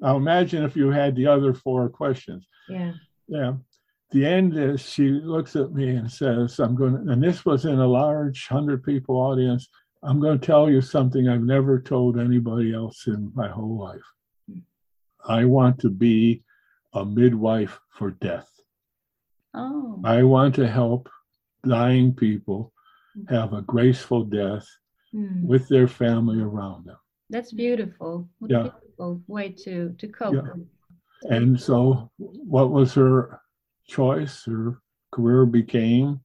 Now imagine if you had the other four questions. Yeah. Yeah. The end is she looks at me and says, I'm going to, and this was in a large 100 people audience. I'm going to tell you something I've never told anybody else in my whole life. I want to be a midwife for death. Oh, I want to help dying people have a graceful death Mm. with their family around them. that's beautiful. What Yeah. a beautiful way to to cope. Yeah. And so, what was her choice? Her career became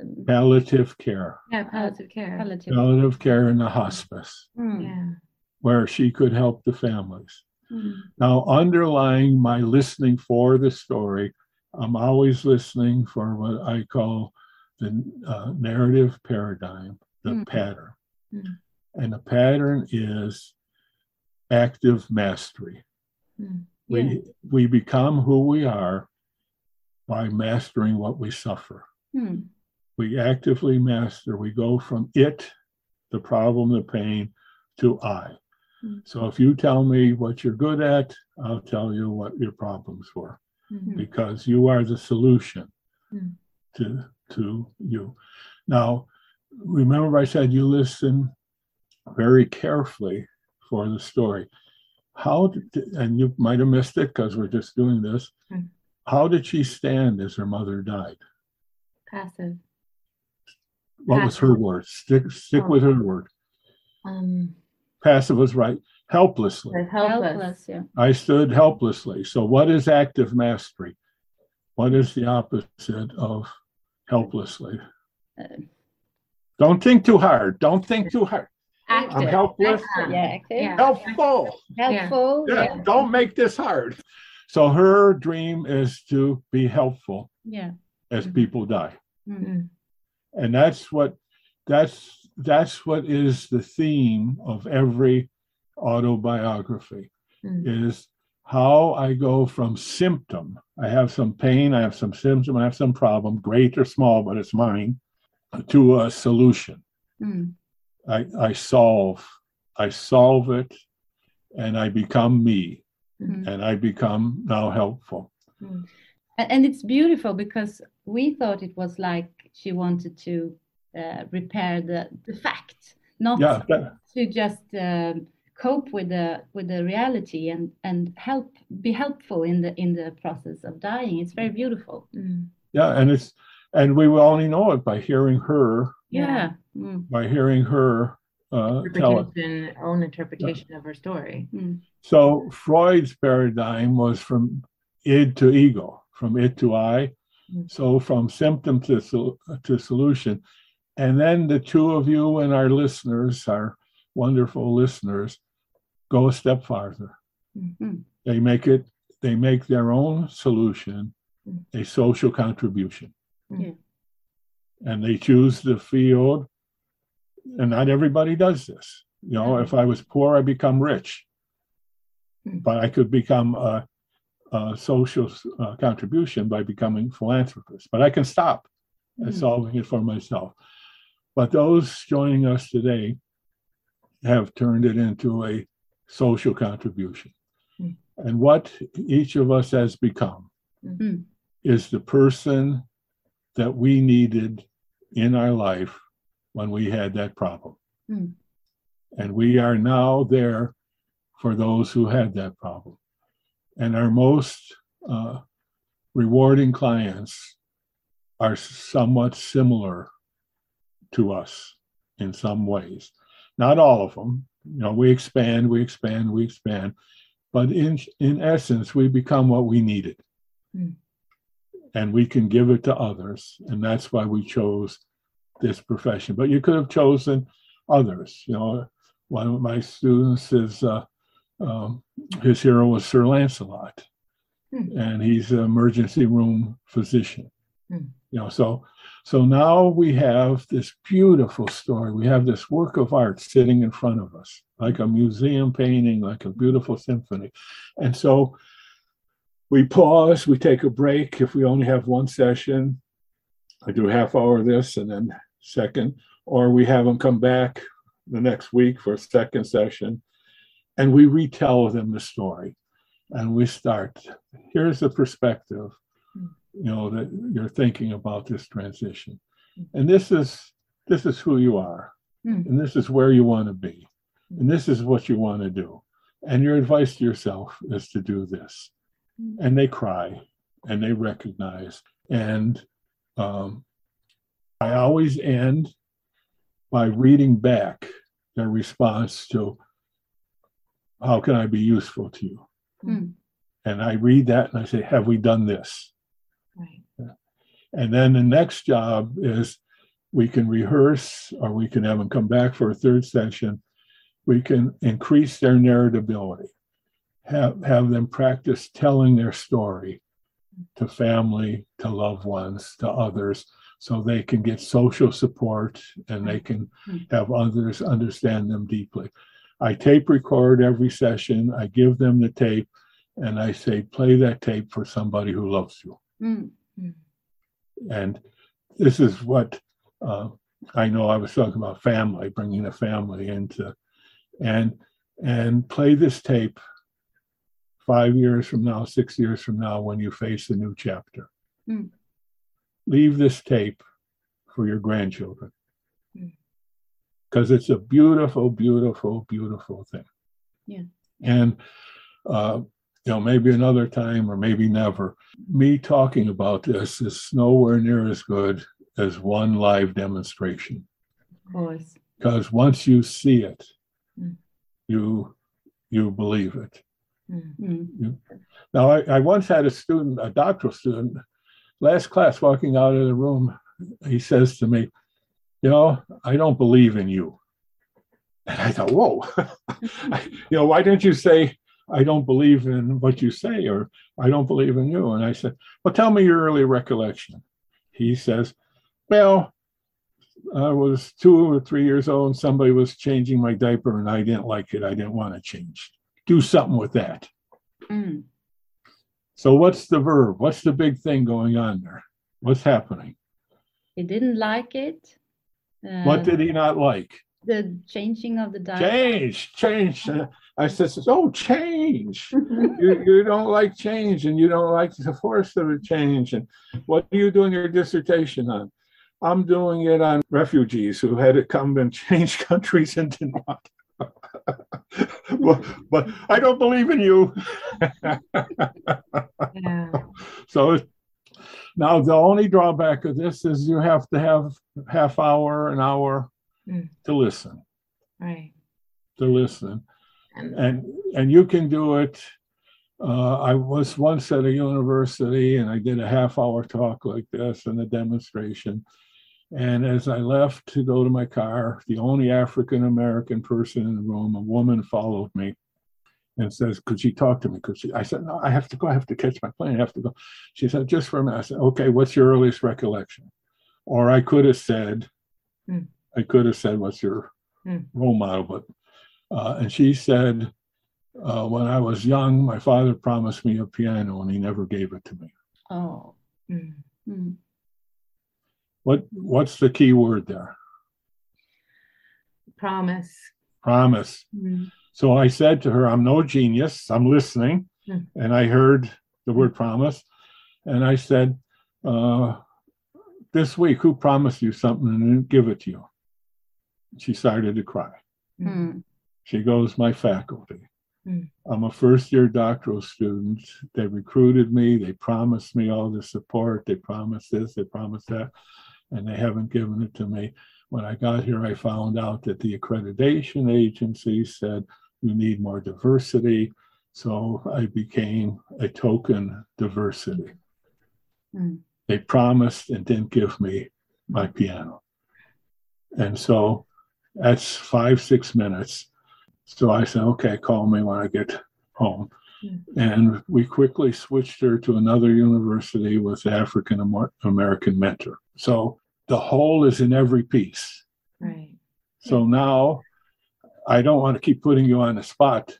Um, palliative care. Yeah, palliative care. palliative. palliative care in the hospice Mm, Yeah. where she could help the families. mm, Now, underlying my listening for the story, I'm always listening for what I call the uh, narrative paradigm, the Mm. pattern. Mm. And the pattern is active mastery. Mm. We, we become who we are by mastering what we suffer. mm, we actively master. We go from it, the problem, the pain, to I. Mm. So if you tell me what you're good at, I'll tell you what your problems were Mm. because you are the solution Mm. to to you. Now, remember I said you listen very carefully for the story. How did, and you might have missed it because we're just doing this. Mm. How did she stand as her mother died? Passive. What was her word? Stick stick Oh. with her word. Um, Passive was right. Helplessly. helpless. Helpless, yeah. I stood helplessly. So, what is active mastery? What is the opposite of helplessly? Uh, Don't think too hard. Don't think too hard. I'm Active. helpless. Active. Yeah, active. Yeah. Helpful. Helpful. Yeah, Yeah. Don't make this hard. So, her dream is to be helpful Yeah. as Mhm. people die. Mm. and that's what that's that's what is the theme of every autobiography Mm. is how I go from symptom. I have some pain, I have some symptom, I have some problem, great or small, but it's mine, to a solution. Mm. I, I solve, I solve it, and I become me, Mm. and I become now helpful. And, and it's beautiful because we thought it was like she wanted to uh, repair the, the fact, not Yeah, that, to just um, cope with the with the reality and and help be helpful in the in the process of dying. It's very beautiful. Mm. yeah, and it's and we will only know it by hearing her, Yeah. Mm. by hearing her uh, tell it. Interpretation, own interpretation of her story. Mm. So Freud's paradigm was from id to ego, from id to I. Mm. So from symptom to sol- to solution, and then the two of you and our listeners, our wonderful listeners, go a step farther. Mm. They make it. They make their own solution Mm. a social contribution, Yeah. and they choose the field. And not everybody does this. You know, if I was poor, I become rich Mm. but I could become a, a social uh, contribution by becoming philanthropist. But I can stop at Mm. solving it for myself. But those joining us today have turned it into a social contribution. Mm. And what each of us has become Mm. is the person that we needed in our life when we had that problem. Mm. And we are now there for those who had that problem. And our most uh, rewarding clients are somewhat similar to us in some ways. Not all of them. You know, we expand, we expand, we expand. But in, in essence, we become what we needed. Mm. And we can give it to others. And that's why we chose this profession. But you could have chosen others. You know, one of my students is uh, um, his hero was Sir Lancelot, Hmm. and he's an emergency room physician. Hmm. You know, so so now we have this beautiful story. We have this work of art sitting in front of us, like a museum painting, like a beautiful symphony, and so we pause, we take a break. If we only have one session, I do a half hour of this and then second, or we have them come back the next week for a second session and we retell them the story and we start here's the perspective Mm. you know that you're thinking about this transition. And this is this is who you are Mm. and this is where you want to be and this is what you want to do. And your advice to yourself is to do this. And they cry and they recognize and um, i always end by reading back their response to how can I be useful to you? Mm. And I read that and I say, have we done this? Right. And then the next job is we can rehearse or we can have them come back for a third session. We can increase their narratability, have, have them practice telling their story to family, to loved ones, to others, so they can get social support and they can Mm. have others understand them deeply. I tape record every session, I give them the tape, and I say, play that tape for somebody who loves you. Mm. And this is what uh, I know I was talking about family, bringing a family into, and and play this tape five years from now, six years from now, when you face a new chapter. Mm. Leave this tape for your grandchildren Mm. because it's a beautiful, beautiful, beautiful thing. Yeah. And uh, you know, maybe another time or maybe never. Me talking about this is nowhere near as good as one live demonstration. Of course. Because once you see it, Mm. you you believe it. Mm. Mm. Now, I, I once had a student, a doctoral student, last class walking out of the room. He says to me, You know, I don't believe in you. And I thought, Whoa, you know, why didn't you say, I don't believe in what you say, or I don't believe in you? And I said, Well, tell me your early recollection. He says, Well, I was two or three years old and somebody was changing my diaper and I didn't like it. I didn't want to change. Do something with that. Mm. So what's the verb? What's the big thing going on there? What's happening? He didn't like it. what Uh, did he not like? The changing of the diet. Change, change. I said, oh, change. you, you don't like change and you don't like the force of a change. And what are you doing your dissertation on? I'm doing it on refugees who had to come and change countries and did not. But, but I don't believe in you. Yeah. So now the only drawback of this is you have to have half hour, an hour Mm. to listen, Right. to listen, And and and you can do it. Uh, I was once at a university and I did a half hour talk like this and a demonstration. And as I left to go to my car, the only African American person in the room, a woman, followed me and says, Could she talk to me? Could she? I said, No, I have to go. I have to catch my plane. I have to go. She said, Just for a minute. I said, Okay, what's your earliest recollection? Or I could have said, Hmm. I could have said, What's your Hmm. role model? But, uh, and she said, uh, When I was young, my father promised me a piano and he never gave it to me. Oh. Mm. Mm. What What's the key word there? Promise. Promise. Mm. So I said to her, I'm no genius. I'm listening. Hmm. And I heard the word promise. And I said, uh, This week, who promised you something and didn't give it to you? She started to cry. Mm. She goes, My faculty. Hmm. I'm a first year doctoral student. They recruited me. They promised me all the support. They promised this, they promised that, and they haven't given it to me. When I got here, I found out that the accreditation agency said you need more diversity. So I became a token diversity. Hmm. They promised and didn't give me my piano. And so that's five, six minutes. So I said, okay, call me when I get home. And we quickly switched her to another university with African American mentor. So the whole is in every piece. Right. So now I don't want to keep putting you on the spot,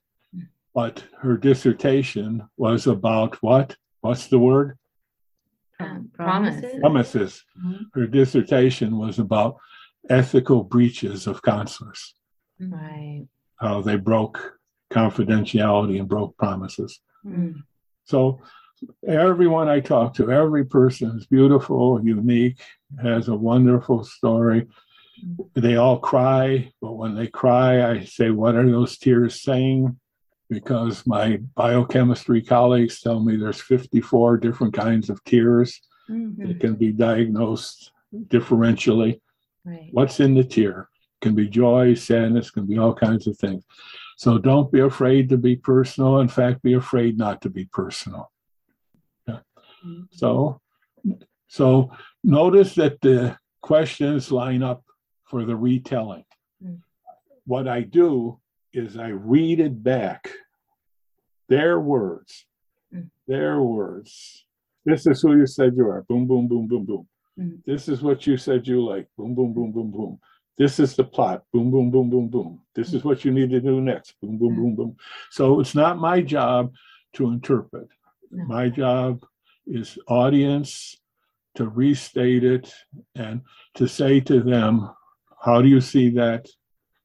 but her dissertation was about what? What's the word? Um, Promises? promises. Promises. Mhm. Her dissertation was about ethical breaches of counselors, Right. how they broke confidentiality and broke promises. Mm. So everyone I talk to, every person is beautiful, unique, has a wonderful story. They all cry, but when they cry, I say, What are those tears saying? Because my biochemistry colleagues tell me there's 54 different kinds of tears Mm. that can be diagnosed differentially. Right. What's in the tear? Can be joy, sadness, can be all kinds of things. So don't be afraid to be personal. In fact, be afraid not to be personal. Yeah. So, so notice that the questions line up for the retelling. Mm. What I do is I read it back. Their words, Mm. their words. This is who you said you are. Boom, boom, boom, boom, boom. Mm. This is what you said you like. Boom, boom, boom, boom, boom. This is the plot. Boom, boom, boom, boom, boom. This is what you need to do next. Boom, boom, Mm. boom, boom. So it's not my job to interpret. My job is audience to restate it and to say to them, how do you see that?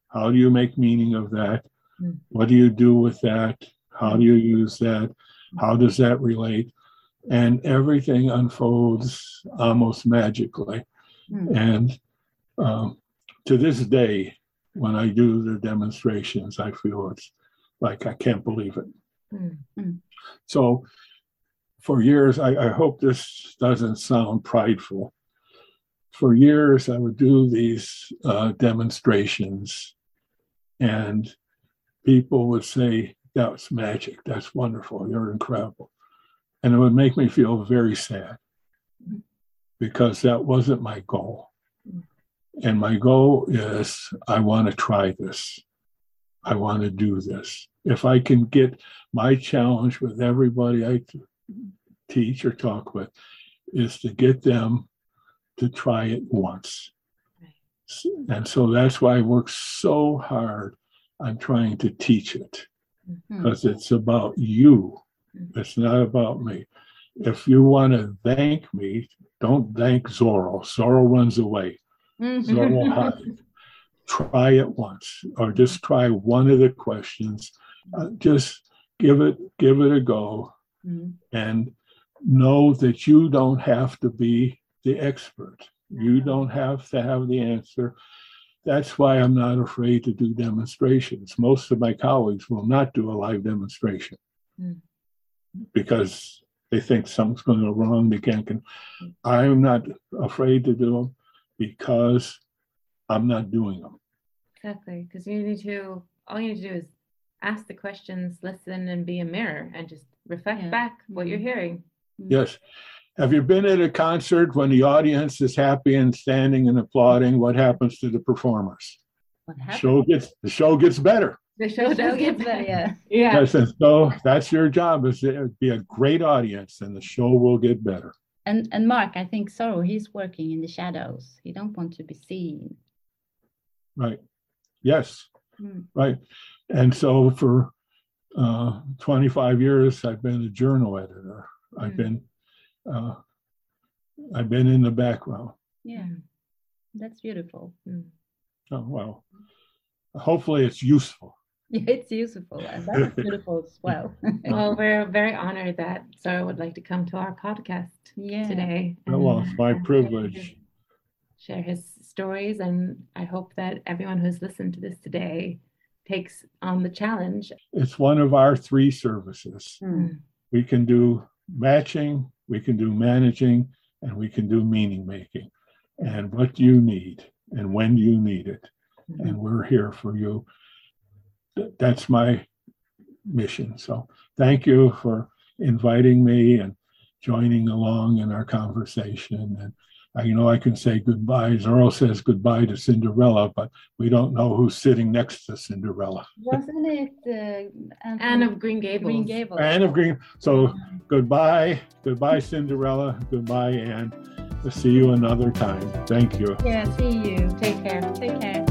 How do you make meaning of that? Mm. What do you do with that? How do you use that? How does that relate? And everything unfolds almost magically. Mm. And um, to this day, when I do the demonstrations, I feel it's like I can't believe it. Mm. So for years, I, I hope this doesn't sound prideful. For years, I would do these uh, demonstrations, and people would say, That's magic. That's wonderful. You're incredible. And it would make me feel very sad because that wasn't my goal. And my goal is I want to try this. I want to do this. If I can get my challenge with everybody I teach or talk with is to get them to try it once. And so that's why I work so hard on trying to teach it mm-hmm. because it's about you. Mm-hmm. It's not about me. If you want to thank me, don't thank Zorro. Zorro runs away. Zorro will hide. Try it once, or just try one of the questions. Uh, just give it, give it a go, Mm. and know that you don't have to be the expert. You don't have to have the answer. That's why I'm not afraid to do demonstrations. Most of my colleagues will not do a live demonstration Mm. because they think something's going to go wrong. They can't. Can. I'm not afraid to do them because I'm not doing them. Exactly, because you need to. All you need to do is ask the questions, listen, and be a mirror, and just reflect Yeah. back what you're mm-hmm. hearing. Mm-hmm. Yes. Have you been at a concert when the audience is happy and standing and applauding? What happens to the performers? The show gets the show gets better. The show Show does gets better, yeah. Yeah. Yes, and so that's your job is to be a great audience, and the show will get better. And and Mark, I think Zorro, he's working in the shadows. He don't want to be seen. Right. Yes. Mm. Right. And so for uh, 25 years, I've been a journal editor. I've Mm. been uh, I've been in the background. Yeah, that's beautiful. Mm. Oh, well, hopefully it's useful. Yeah, it's useful and that's beautiful as well. Well, we're very honored that Sarah would like to come to our podcast yeah. today. Well, it's my privilege. Share his stories, and I hope that everyone who's listened to this today takes on the challenge. It's one of our three services. Mm. We can do matching, we can do managing, and we can do meaning making. And what do you need and when do you need it? And we're here for you. Th- That's my mission. So thank you for inviting me and joining along in our conversation. And I know I can say goodbye. Zorro says goodbye to Cinderella, but we don't know who's sitting next to Cinderella. Wasn't it uh, Anthony Anne of Green Gables. Green Gables? Anne of Green. So goodbye, goodbye, Cinderella, goodbye, Anne. We'll see you another time. Thank you. Yeah, see you. Take care. Take care.